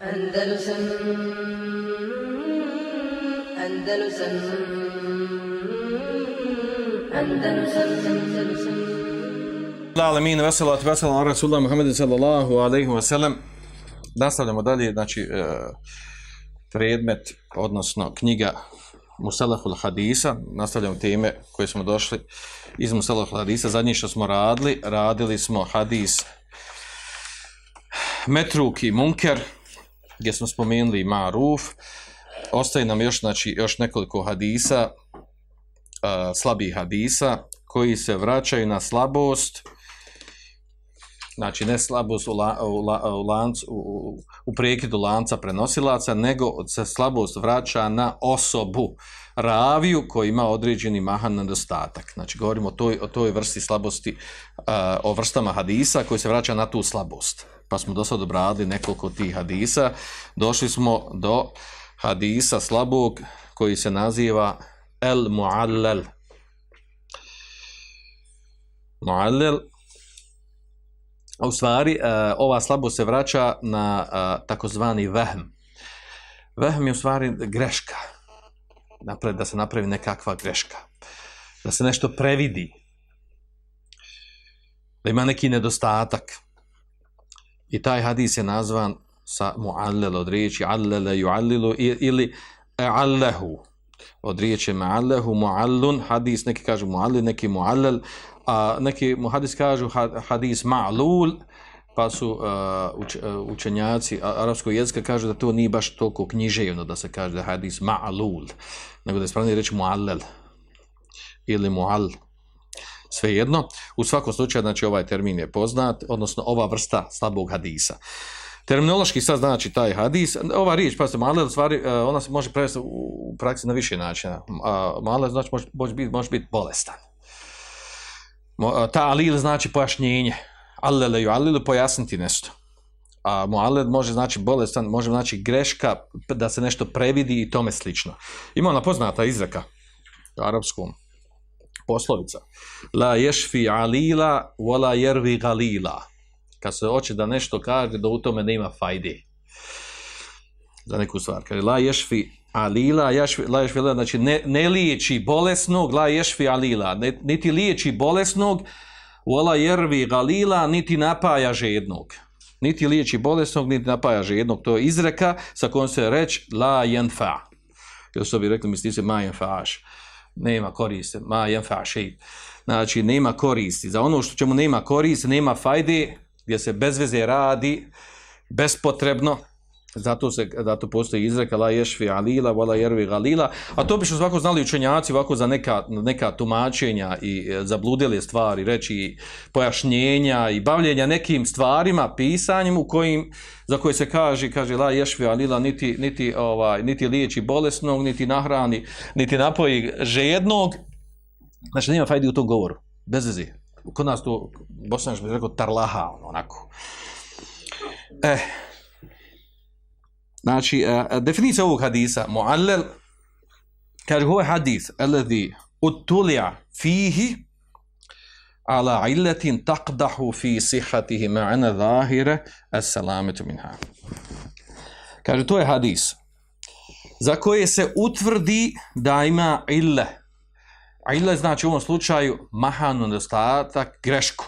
Andalusam Andalusam Andalusam Andalusam Alamin, veselat, veselat, Rasulullah Muhammedin sallallahu alaihi wa sallam. Nastavljamo dalje, znači, e, predmet, odnosno knjiga Musalahul Hadisa, nastavljamo teme koje smo došli iz Musalahul Hadisa. Zadnji što smo radili, radili smo hadis Metruki Munker, gdje smo spomenuli Maruf. Ostaje nam još, znači, još nekoliko hadisa, uh, slabih hadisa, koji se vraćaju na slabost, znači ne slabost u, la, u, la, u, lancu, u, u prekidu lanca prenosilaca, nego se slabost vraća na osobu, raviju koji ima određeni mahan nedostatak. Znači govorimo o toj, o toj vrsti slabosti, uh, o vrstama hadisa koji se vraća na tu slabost. Pa smo do sada obradili nekoliko tih hadisa. Došli smo do hadisa slabog koji se naziva El Muallel. Muallel u stvari, e, ova slabo se vraća na e, takozvani vehm. Vehm je u stvari greška. Napred, da se napravi nekakva greška. Da se nešto previdi. Da ima neki nedostatak. I taj hadis je nazvan sa muallel od riječi allele juallilu ili allahu od riječi ma'allahu muallun hadis neki kažu muallil neki muallel a neki muhadis kažu hadis ma'lul, pa su uh, uč, uh, učenjaci arapskog jezika kažu da to nije baš toliko književno da se kaže da hadis ma'lul, nego da je spravni reći muallel ili muall. Svejedno, u svakom slučaju, znači ovaj termin je poznat, odnosno ova vrsta slabog hadisa. Terminološki sad znači taj hadis, ova riječ, pa se male, stvari, e, ona se može prevesti u praksi na više načina. Male znači može, može biti, može biti bolestan ta alil znači pojašnjenje. Allele ju alilu pojasniti nešto. A mualed može znači bolestan, može znači greška da se nešto previdi i tome slično. Ima ona poznata izreka u arapskom poslovica. La ješfi alila wala jervi galila. Kad se hoće da nešto kaže da u tome nema fajde. Za neku stvar. Kaže la ješfi alila, jašvi, la ješfi alila, znači ne, ne liječi bolesnog, la ješfi alila, ne, niti liječi bolesnog, wala jervi galila, niti napaja žednog. Niti liječi bolesnog, niti napaja žednog. To je izreka sa kojom se reč la jenfa. Jer su bi rekli, misli se ma jenfaš. Nema koristi, ma jenfaš. Znači, nema koristi. Za ono što čemu nema koristi, nema fajde, gdje se bez veze radi, bespotrebno, Zato se zato postoji izreka la yashfi alila wala yarwi galila, a to bi što svako znali učenjaci ovako za neka neka tumačenja i e, zabludele stvari, reći pojašnjenja i bavljenja nekim stvarima, pisanjem u kojim za koje se kaže kaže la yashfi alila niti niti ovaj niti liječi bolesnog, niti nahrani, niti napoji žednog. Znači nema fajde u tom govoru. Bez veze. Kod nas to bosanski bi rekao tarlaha ono, onako. Eh, Znači, uh, definicija ovog hadisa, muallel, kaže, ovo je hadis, alladhi utulija fihi, ala illatin taqdahu fi sihatihi ma'ana zahire, as-salametu minha. Kaže, to je hadis, za koje se utvrdi da ima ille. Ille znači u ovom slučaju mahanu nedostatak, grešku.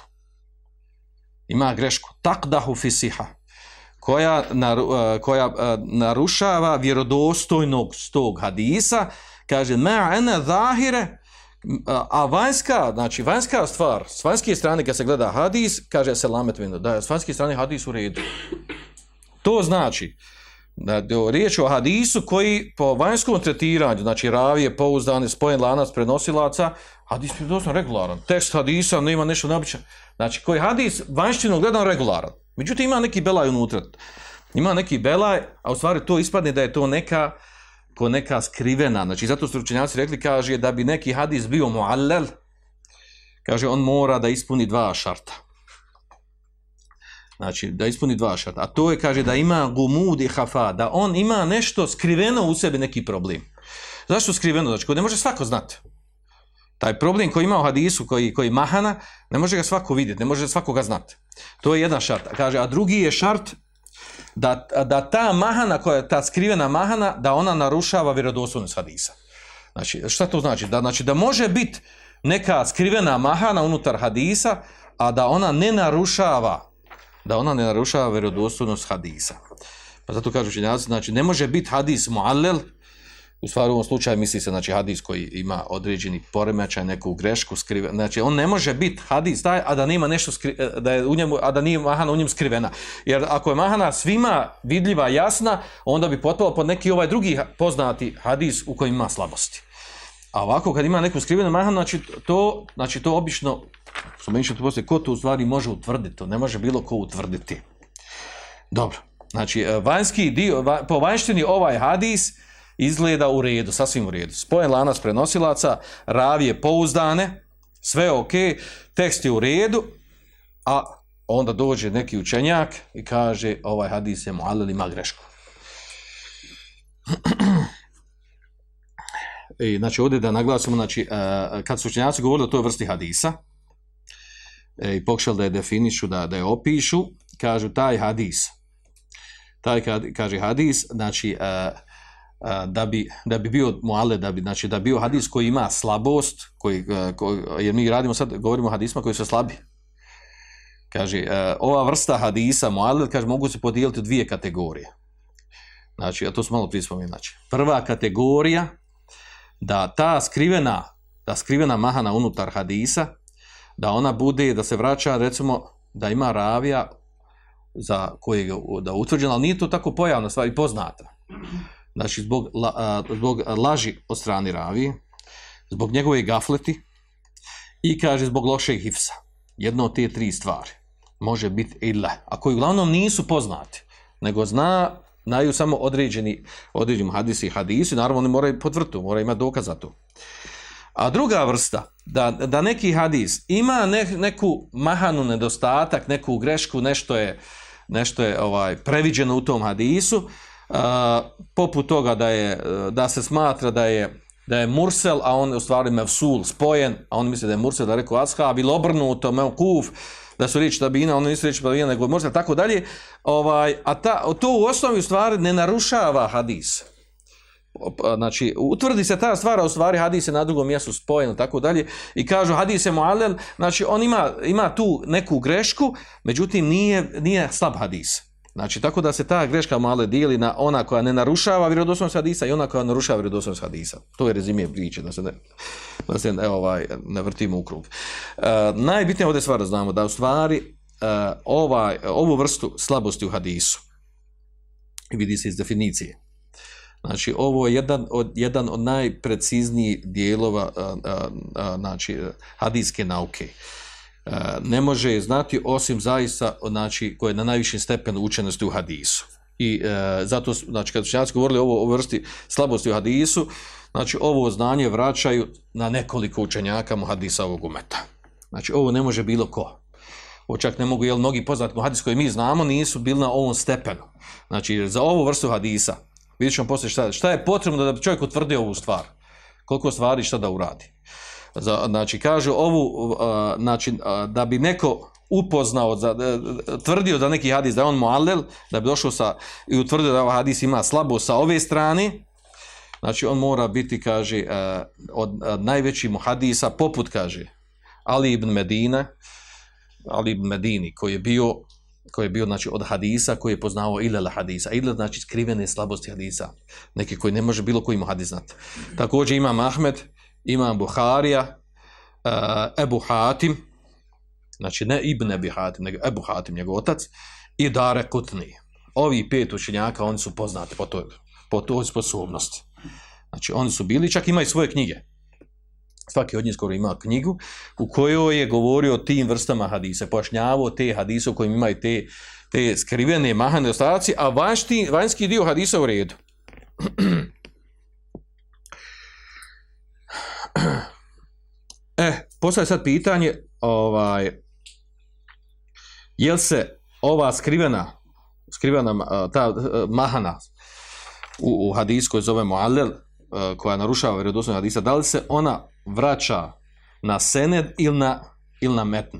Ima grešku. Taqdahu fi sihatihi koja, nar, e, koja e, narušava vjerodostojnog stog hadisa, kaže, ma ana zahire, a vanjska, znači vanjska stvar, s vanjske strane kad se gleda hadis, kaže se lamet vino, da je s vanjske strane hadis u redu. To znači, da je riječ o hadisu koji po vanjskom tretiranju, znači ravije, pouzdane, spojen lanac prenosilaca, hadis je dosta regularan. Tekst hadisa nema nešto neobičan. Znači, koji hadis vanjštino gledan regularan. Međutim, ima neki belaj unutra. Ima neki belaj, a u stvari to ispadne da je to neka ko neka skrivena. Znači, zato su učenjaci rekli, kaže, da bi neki hadis bio muallel, kaže, on mora da ispuni dva šarta. Znači, da ispuni dva šarta. A to je, kaže, da ima gumud i hafa, da on ima nešto skriveno u sebi, neki problem. Zašto skriveno? Znači, ko ne može svako znati. Taj problem koji ima u hadisu, koji, koji mahana, ne može ga svako vidjeti, ne može svako ga znati. To je jedan šart. Kaže, a drugi je šart da, da ta mahana, koja je ta skrivena mahana, da ona narušava vjerodostojnost hadisa. Znači, šta to znači? Da, znači, da može biti neka skrivena mahana unutar hadisa, a da ona ne narušava, da ona ne narušava vjerodostojnost hadisa. Pa zato kažu učenjaci, znači, ne može biti hadis muallel, u stvari u ovom slučaju misli se znači hadis koji ima određeni poremećaj, neku grešku skrive, znači on ne može biti hadis taj, a da nema nešto skri, e, da je u njemu, a da nije mahana u njemu skrivena. Jer ako je mahana svima vidljiva, jasna, onda bi potpalo pod neki ovaj drugi poznati hadis u kojem ima slabosti. A ovako kad ima neku skrivenu mahanu, znači to, znači to obično, spomenuću to poslije, ko to u stvari može utvrditi, to ne može bilo ko utvrditi. Dobro, znači e, vanjski dio, po vanjštini ovaj hadis, izgleda u redu, sasvim u redu. Spojen lanac prenosilaca, ravije pouzdane, sve ok, tekst je u redu, a onda dođe neki učenjak i kaže ovaj hadis je mu'alil ima grešku. I, znači ovdje da naglasimo, znači, e, kad su učenjaci govorili o toj vrsti hadisa e, i pokušali da je definišu, da, da je opišu, kažu taj hadis, taj kaže hadis, znači, uh, da bi, da bi bio muale, da bi, znači da bi bio hadis koji ima slabost, koji, koji, jer mi radimo sad, govorimo o hadisma koji su slabi. Kaže, ova vrsta hadisa muale, kaže, mogu se podijeliti u dvije kategorije. Znači, a to smo malo prije spomenuli. Znači, prva kategorija, da ta skrivena, da skrivena mahana unutar hadisa, da ona bude, da se vraća, recimo, da ima ravija za kojeg da utvrđena, ali nije to tako pojavna stvar i poznata znači zbog, la, zbog laži od strane ravije, zbog njegove gafleti i kaže zbog lošeg hifsa. Jedno od te tri stvari može biti illa, a koji uglavnom nisu poznati, nego zna, znaju samo određeni, određeni hadisi i hadisi, naravno oni moraju potvrtu, moraju imati dokaz za to. A druga vrsta, da, da neki hadis ima ne, neku mahanu nedostatak, neku grešku, nešto je, nešto je ovaj previđeno u tom hadisu, poput toga da je da se smatra da je da je mursel, a on je u stvari mevsul, spojen, a on misli da je mursel, da je rekao ashab, ili obrnuto, mevkuf, da su riječi tabina, ono nisu riječi tabina, nego mursel, tako dalje, ovaj, a ta, to u osnovi u stvari ne narušava hadis. Znači, utvrdi se ta stvar, a u stvari hadis je na drugom mjestu spojen, tako dalje, i kažu hadis je muallel, znači on ima, ima tu neku grešku, međutim nije, nije slab hadis. Znači, tako da se ta greška male dijeli na ona koja ne narušava vjerodostojnost hadisa i ona koja narušava vjerodostojnost hadisa. To je rezimije priče, da se ne, da se ne, ovaj, ne vrtimo u krug. E, najbitnije ovdje stvar da znamo da u stvari e, ovaj, ovu vrstu slabosti u hadisu vidi se iz definicije. Znači, ovo je jedan od, jedan od najpreciznijih dijelova a, a, a, znači, e, hadijske nauke. Uh, E, ne može znati osim zaista znači koje je na najvišem stepenu učenosti u hadisu. I e, zato znači kad učenjaci govorili ovo o vrsti slabosti u hadisu, znači ovo znanje vraćaju na nekoliko učenjaka muhadisa ovog umeta. Znači ovo ne može bilo ko. Ovo čak ne mogu, jel mnogi poznati muhadis koji mi znamo nisu bili na ovom stepenu. Znači za ovu vrstu hadisa, vidjet ćemo poslije šta, šta je potrebno da bi čovjek utvrdio ovu stvar. Koliko stvari šta da uradi znači kažu ovu uh, znači uh, da bi neko upoznao za, e, tvrdio da neki hadis da je on muallel da bi došao sa i utvrdio da ovaj hadis ima slabo sa ove strane znači on mora biti kaže uh, od uh, najvećih muhadisa, poput kaže Ali ibn Medina Ali ibn Medini koji je bio koji je bio znači od hadisa koji je poznao ilal hadisa. Ilal znači skrivene slabosti hadisa neki koji ne može bilo koji mu hadis znati također ima Ahmed imam Buharija, uh, Ebu Hatim, znači ne Ibn Ebi Hatim, nego Ebu Hatim, njegov otac, i Dare Kutni. Ovi pet učenjaka, oni su poznati po toj, po toj sposobnosti. Znači, oni su bili, čak imaju svoje knjige. Svaki od njih skoro ima knjigu u kojoj je govorio o tim vrstama hadisa, pojašnjavao te hadise u kojim imaju te, te skrivene mahane ostaci, a vanjski, vanjski dio hadisa u redu. Eh, e, postaje sad pitanje, ovaj, jel se ova skrivena, skrivena eh, ta eh, mahana u, u hadisu koju zovemo Alel, koja narušava vjerodostojnost hadisa, da li se ona vraća na sened ili na, ili na metn?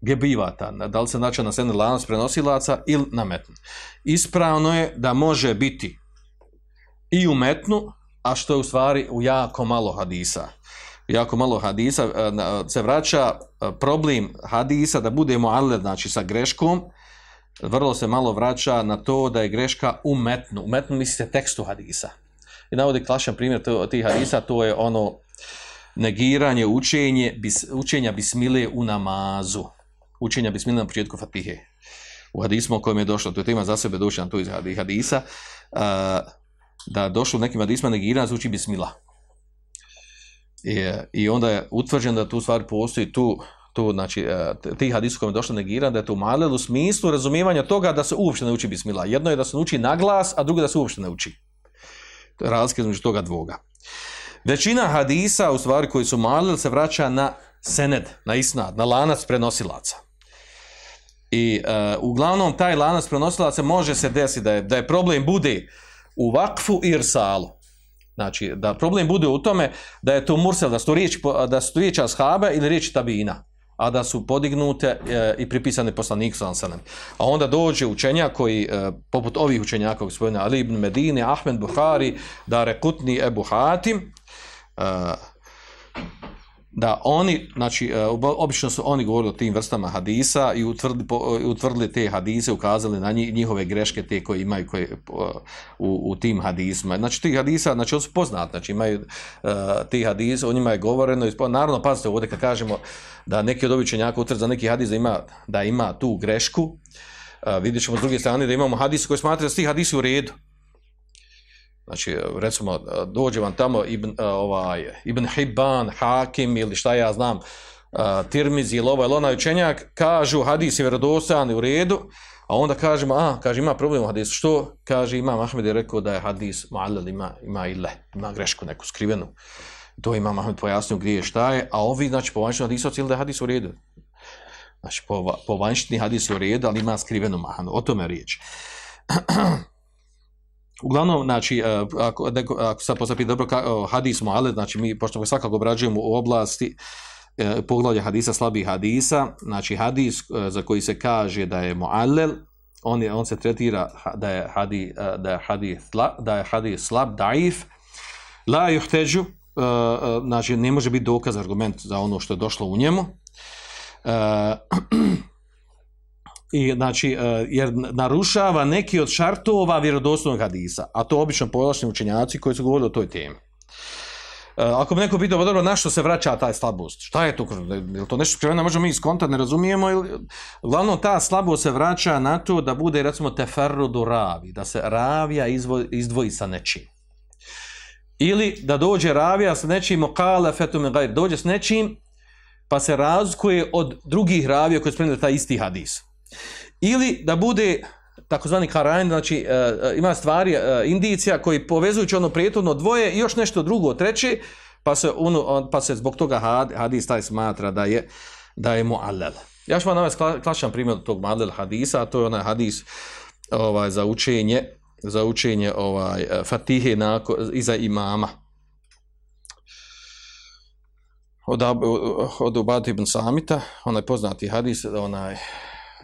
gdje biva ta? da li se znači na sened lanac prenosilaca ili na metn? Ispravno je da može biti i u metnu, a što je u stvari u jako malo hadisa. Jako malo hadisa e, se vraća e, problem hadisa da budemo ale, znači sa greškom, vrlo se malo vraća na to da je greška u Umetnu U misli se tekstu hadisa. I navodi klašan primjer to- tih hadisa, to je ono negiranje, učenje, bis, učenja bismile u namazu. Učenja bismile na početku fatihe. U hadismu o kojem je došlo, to je tema za sebe došla na to iz hadisa, Uh, da došlo u nekim hadisma negiranje zvuči bismila. I, I onda je utvrđeno da tu stvar postoji tu, tu znači, e, ti hadis tih je došlo negiran da je to malel u smislu razumijevanja toga da se uopšte ne uči bismila. Jedno je da se uči na glas, a drugo da se uopšte ne uči. To je razlika između toga dvoga. Većina hadisa, u stvari koji su malil, se vraća na sened, na isnad, na lanac prenosilaca. I uh, uglavnom taj lanac prenosilaca može se desiti da je, da je problem bude u vakfu i irsalu. Znači, da problem bude u tome da je to mursel, da su to riječi, da su to riječi ashaba ili riječi tabina, a da su podignute e, i pripisane poslaniku sallallahu. A onda dođe učenjak koji, e, poput ovih učenjaka, gospodina Ali ibn Medine, Ahmed Buhari, Dare Kutni, Ebu Hatim, e, da oni, znači, e, obično su oni govorili o tim vrstama hadisa i utvrdili, e, utvrdili te hadise, ukazali na njih, njihove greške te koje imaju koje, e, u, u tim hadisma. Znači, ti hadisa, znači, on su poznati, znači, imaju uh, ti hadise, o njima je govoreno, naravno, pazite ovdje kad kažemo da neki od običenjaka utvrdi za neki hadis da ima, da ima tu grešku, uh, vidjet ćemo s druge strane da imamo hadise koji smatraju da su ti hadisi u redu. Znači, recimo, dođe vam tamo Ibn, e, ovaj, Ibn Hibban, Hakim ili šta ja znam, e, Tirmizi ili ovaj ili onaj učenjak, kažu hadis je vjerodostojan i u redu, a onda kažemo, a, kaže, ima problem u hadisu. Što? Kaže, Imam Ahmed je rekao da je hadis mu'allal, ima, ima ile, ima grešku neku skrivenu. To Imam Ahmed pojasnio gdje je šta je, a ovi, znači, po vanjštini hadisu ocijeli da je hadis u redu. Znači, po, po vanjštini hadis u redu, ali ima skrivenu mahanu. O tome je riječ. Uglavnom, znači, e, ako, neko, ako sad postavi dobro ka, hadis mu'aled, znači mi, pošto ga svakako obrađujemo u oblasti e, poglavlja hadisa, slabih hadisa, znači hadis e, za koji se kaže da je mu'alel, on, je, on se tretira da je hadis, e, da je hadis, da je hadis slab, daif, la juhteđu, e, e, znači ne može biti dokaz, argument za ono što je došlo u njemu, e, i znači e, jer narušava neki od šartova vjerodostojnog hadisa, a to obično pojelašnji učenjaci koji su govorili o toj temi. E, ako bi neko pitao, pa dobro, na što se vraća taj slabost? Šta je to? Je li to nešto skriveno? Možemo mi iskontat, ne razumijemo. Ili... Glavno, ta slabost se vraća na to da bude, recimo, teferrudu ravi, da se ravija izvo, izdvoji sa nečim. Ili da dođe ravija sa nečim, okale fetu gajr, dođe s nečim, pa se razlikuje od drugih ravija koji su taj isti hadis. Ili da bude takozvani karajn, znači uh, ima stvari, uh, indicija koji povezujući ono prijetodno dvoje i još nešto drugo treće, pa se, ono, on, pa se zbog toga had, hadis taj smatra da je da je muallel. Ja ću vam navest kla, klašan primjer tog muallel hadisa, a to je onaj hadis ovaj, za učenje za učenje ovaj Fatihe nako, iza imama. Od, od Ubad ibn Samita, onaj poznati hadis, onaj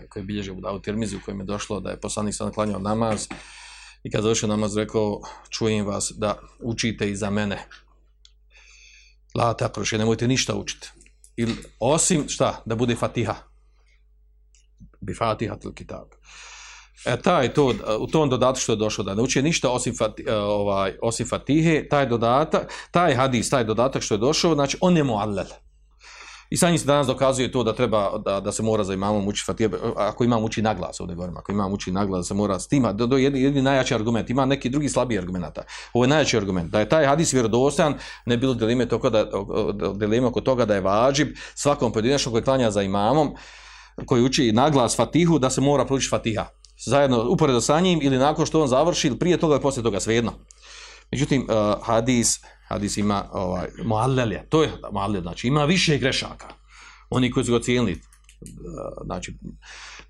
koji bilježe u Davu Tirmizi u kojem je došlo da je poslanik sam klanjao namaz i kad došao namaz rekao čujem vas da učite iza mene. La takroše, nemojte ništa učiti. Ili, osim šta, da bude fatiha. Bi fatiha til kitab. E, taj to, u tom dodatku što je došlo da ne uči ništa osim, fati, e, ovaj, osim fatihe, taj dodatak, taj hadis, taj dodatak što je došao, znači on je muallel. I sa njim se danas dokazuje to da treba da, da se mora za imamom uči Fatije, ako imam uči naglas ovdje govorim, ako imam uči naglas da se mora s tima, do, do jedni, jedni najjači argument, ima neki drugi slabiji argumenta. Ovo je najjači argument, da je taj hadis vjerodostojan, ne bilo dileme, toko da, dileme oko toga da je vađib svakom pojedinačnom koji klanja za imamom, koji uči naglas Fatihu, da se mora proučiti Fatiha. Zajedno, uporedo sa njim ili nakon što on završi, ili prije toga i poslije toga, svejedno. Međutim, uh, hadis, hadis ima ovaj, muallalja, to je muallel, znači ima više grešaka. Oni koji su ga ocijenili, eh, znači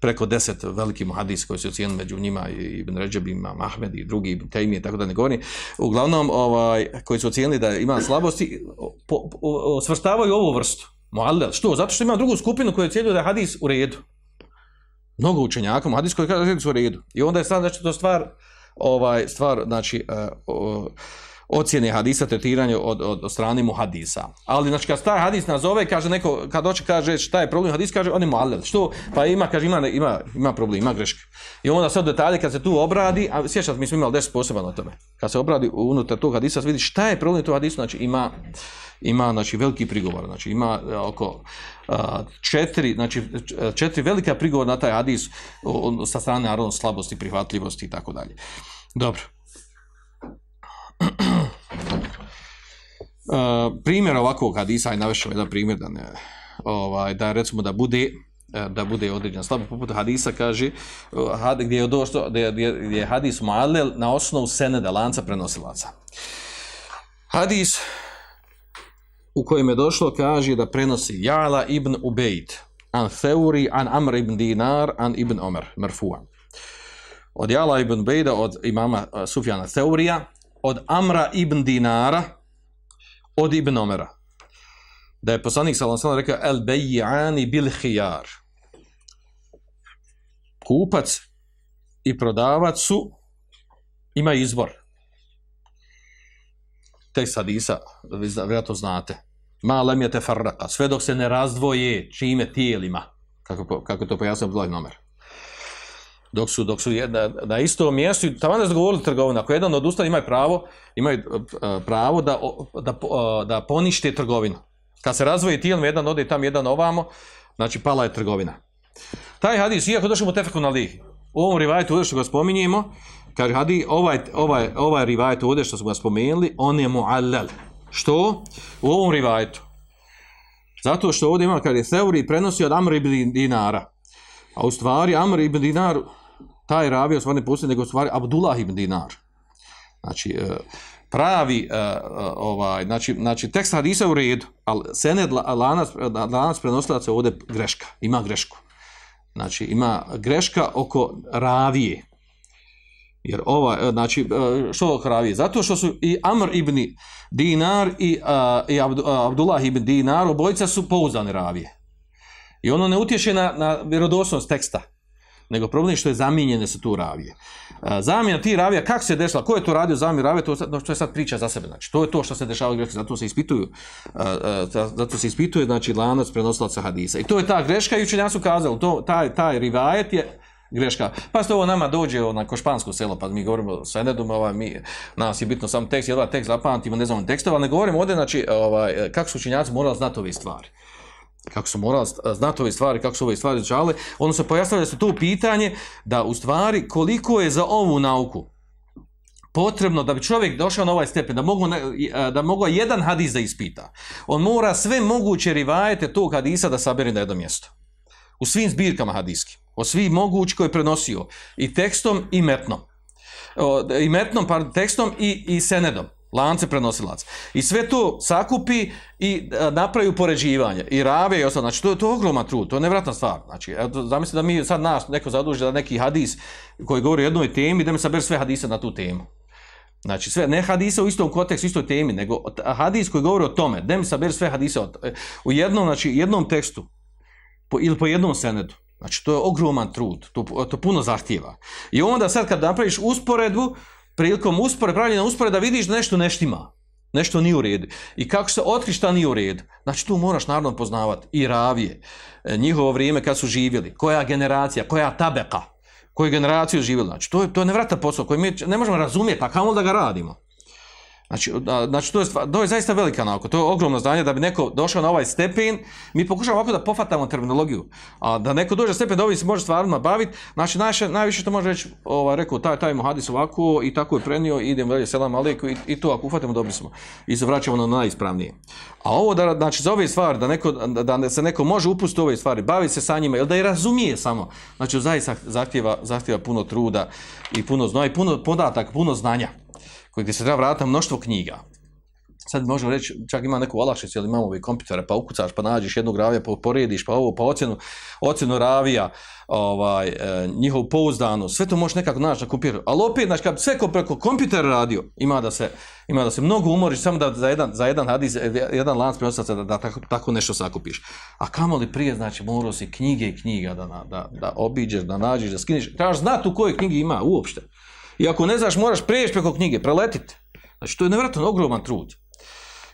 preko deset veliki muhadis koji su ocijenili među njima i Ibn Ređeb, ima Mahmed i drugi Ibn Taymi, tako da ne govorim, uglavnom ovaj, koji su ocijenili da ima slabosti, po, po, svrstavaju ovu vrstu. Muallel. Što? Zato što ima drugu skupinu koja ocjenjuje da je hadis u redu. Mnogo učenjaka muhadis koji kaže da je hadis u redu. I onda je sad znači to stvar ovaj stvar znači uh, ocjene hadisa tretiranje od, od, od strane mu hadisa. Ali znači kad taj hadis nazove, kaže neko kad hoće kaže šta je problem hadis, kaže on je muallel. Što? Pa ima kaže ima ima ima problem, ima greška. I onda sad detalje kad se tu obradi, a sjećate mi smo imali 10 poseban o tome. Kad se obradi unutar tog hadisa, vidi šta je problem tog hadisa, znači ima ima znači veliki prigovor, znači ima e, oko a, četiri, znači četiri velika prigovora na taj hadis o, o, sa strane naravno slabosti, prihvatljivosti i tako dalje. Dobro. Primjer ovakvog hadisa, aj navešao jedan primjer da ne, ovaj, da recimo da bude e, da bude određen. Slab poput hadisa kaže had, gdje je došlo gdje, gdje, gdje je hadis muallel na osnovu seneda lanca prenosilaca. Hadis u kojem je došlo kaže da prenosi Jala ibn Ubejd an Theuri an Amr ibn Dinar an ibn Omer merfuan. Od Jala ibn Ubejda od imama e, Sufjana Theurija, od Amra ibn Dinara, od Ibn Omera. Da je poslanik sallam sallam rekao, el bay'ani bil hijar. Kupac i prodavac su, ima izbor. Tekst hadisa, vi vjerojatno znate. Ma lem je te farraka, sve dok se ne razdvoje čime tijelima, kako, kako to pojasnio Abdullah Omer dok su dok su na, na istom mjestu tamo da zgovorili trgovina. Ako jedan od ustava ima pravo imaju e, pravo da da e, da ponište trgovinu. Kad se razvoji tijel jedan ode tam jedan ovamo znači pala je trgovina. Taj hadis iako došao mu tefeku na lih u ovom rivajetu ovdje što ga spominjemo kaže hadi ovaj ovaj ovaj rivajet ovdje što smo ga spomenuli on je muallal. Što? U ovom rivajetu. Zato što ovdje ima kad je Theuri prenosi od Amr ibn Dinara. A u stvari Amr ibn Dinar taj ravija stvari ne postoji, nego stvari Abdullah ibn Dinar. Znači, e, pravi, e, e, ovaj, znači, znači tekst hadisa u redu, ali sened lanac, lanac prenosilaca ovdje greška, ima grešku. Znači, ima greška oko ravije. Jer ova, znači, što oko ravije? Zato što su i Amr ibn Dinar i, i Abdullah ibn Dinar, obojica su pouzdane ravije. I ono ne utješe na, na vjerodosnost teksta nego problem je što je zamijenjene su tu ravije. E, zamjena ti ravija, kako se dešla, ko je to radio zamjenu ravije, to, to je sad priča za sebe. Znači, to je to što se dešava greška, zato se ispituju, e, e, zato se ispituje, znači, lanac prenosilaca hadisa. I to je ta greška, i učenja su kazali, to, taj, taj rivajet je greška. Pa što ovo nama dođe ono, na Košpansko selo, pa mi govorimo sa Enedom, ovaj, mi, nas je bitno sam tekst, jedva tekst zapamtimo, ne znamo tekstova, ne govorimo ovdje, znači, ovaj, kako su učenjaci morali znati ove stvari kako su morali znati ove stvari, kako su ove stvari začale, ono se pojasnilo da se to pitanje da u stvari koliko je za ovu nauku potrebno da bi čovjek došao na ovaj stepen, da mogu, e, da mogu jedan hadis da ispita. On mora sve moguće rivajete tog hadisa da sabere na jedno mjesto. U svim zbirkama hadiski. O svim mogući koje je prenosio. I tekstom i metnom. O, I metnom, pardon, tekstom i, i senedom lance prenosilaca. I sve to sakupi i e, napravi upoređivanje. I rave i ostalo. Znači, to, to je ogroman trud. To je nevratna stvar. Znači, zamislite da mi sad nas neko zaduži da neki hadis koji govori o jednoj temi, da mi saber sve hadise na tu temu. Znači, sve, ne hadise u istom kontekstu, istoj temi, nego hadis koji govori o tome, da mi saber sve hadise od, e, u jednom, znači, jednom tekstu po, ili po jednom senedu. Znači, to je ogroman trud. To, to puno zahtjeva. I onda sad kad napraviš usporedbu, prilikom uspore, pravljena uspore da vidiš da nešto neštima. Nešto nije u redu. I kako se otkri šta nije u redu? Znači tu moraš naravno poznavati i ravije, e, njihovo vrijeme kad su živjeli, koja generacija, koja tabeka, koju generaciju živjeli. Znači to je, to je nevratan posao koji mi ne možemo razumjeti, a kamo da ga radimo? Znači, znači to, je stvar, to je zaista velika nauka, to je ogromno znanje da bi neko došao na ovaj stepen, mi pokušamo ovako da pofatamo terminologiju, a da neko dođe na stepen da ovaj se može stvarno baviti, znači najviše, najviše što može reći, ovaj, rekao, taj, taj muhadis ovako i tako je prenio, idemo dalje, selam aliku i, i to ako ufatimo dobri smo i se vraćamo na najispravnije. A ovo da, znači za ove stvari, da, neko, da, da se neko može upustiti ove stvari, bavi se sa njima, ili da je razumije samo, znači zaista zahtjeva, zahtjeva puno truda i puno znoja i puno podataka, puno znanja koji se treba vratiti mnoštvo knjiga. sad možemo reći, čak ima neku olakšicu, ili imamo ove kompjutere, pa ukucaš, pa nađeš jednog ravija, pa porediš, pa ovo, pa ocjenu, ocjenu ravija, ovaj, e, njihov pouzdanu, sve to možeš nekako naći na kompjuteru. Ali opet, znači, kad sve ko preko kompjutera radio, ima da se, ima da se mnogo umoriš, samo da za jedan, za jedan hadis, jedan lanac prenosaca da, da tako, tako nešto sakupiš. A kamo li prije, znači, morao si knjige i knjiga da, da, da, da obiđeš, da nađeš, da skiniš. Trebaš znati u kojoj knjigi ima uopšte. I ako ne znaš, moraš preješ preko knjige, preletiti. Znači, to je nevratno ogroman trud.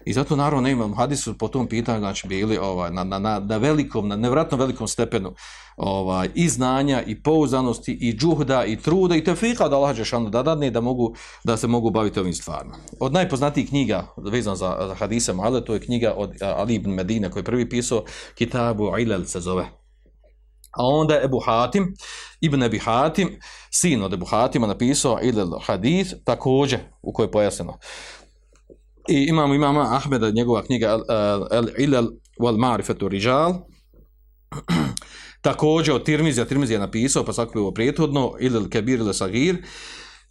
I zato naravno ne imam hadisu po tom pitanju, znači bili ovaj, na, na, na, na velikom, na nevratno velikom stepenu ovaj, i znanja, i pouzdanosti, i džuhda, i truda, i tefika da Allah Žešanu da dadne da, mogu, da se mogu baviti ovim stvarima. Od najpoznatijih knjiga vezan za, za hadise Muhalle, to je knjiga od eh, Ali ibn Medine koji je prvi pisao, Kitabu Ilal se zove. A onda je Ebu Hatim, Ibn Ebi Hatim, sin od Ebu Hatima, napisao Ilal Hadith, također, u kojoj je pojasneno. I imamo imama Ahmeda, njegova knjiga El Ilal wal Ma'rifatu Rijal. Također od Tirmizija, Tirmizija je napisao, pa sakupio ovo prijethodno, Ilal Kebir ili Sagir.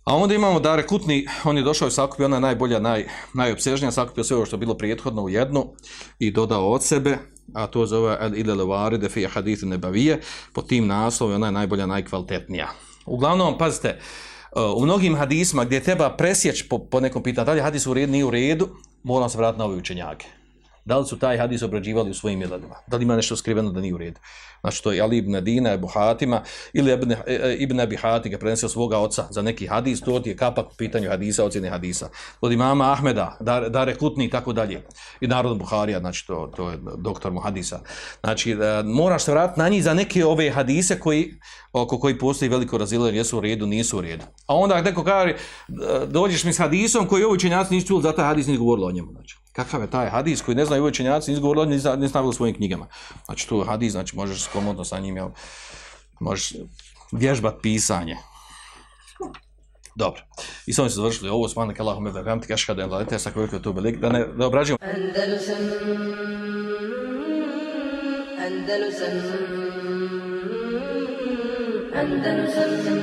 A onda imamo Dare Kutni, on je došao i sakupio, ona je najbolja, naj, najopsežnija, sakupio sve ovo što je bilo prijethodno u jednu i dodao od sebe, a to zove El Ilal Varide fi Hadith Nebavije, po tim naslovom ona je najbolja, najkvalitetnija. Uglavnom, pazite, eh, u mnogim hadisma gdje treba presjeći po, po nekom pitanju, da li hadis u redu, nije u redu, moram se vratiti na ove učenjake. Da li su taj hadis obrađivali u svojim miladima? Da li ima nešto skriveno da nije u redu? Znači to je Ali ibn Adina, Ebu Hatima, ili Ibn, e, e, ibn Abi Hatim ga prenesio svoga oca za neki hadis, to je kapak u pitanju hadisa, ocjene hadisa. Od imama Ahmeda, Dare Kutni i tako dalje. I Narod Buharija, znači to, to je doktor mu hadisa. Znači, e, moraš se vratiti na njih za neke ove hadise koji, oko koji postoji veliko razile, jesu u redu, nisu u redu. A onda neko kaže, e, dođeš mi s hadisom koji ovi učenjaci nisu čuli, zato hadis nisu govorilo o njemu. Znači kakav je taj hadis koji ne znaju učenjaci, izgovorili, o njemu, nisu stavili u svojim knjigama. Znači, tu hadis, znači, možeš komodno sa njim, jel, možeš vježbat pisanje. Dobro. I s ovim se završili ovo, smanak Allahum ebe gamti kaška da je lalite, sa koliko je to belik, da ne da obrađujemo. Andalusam, Andalusam, Andalusam, Andalusam,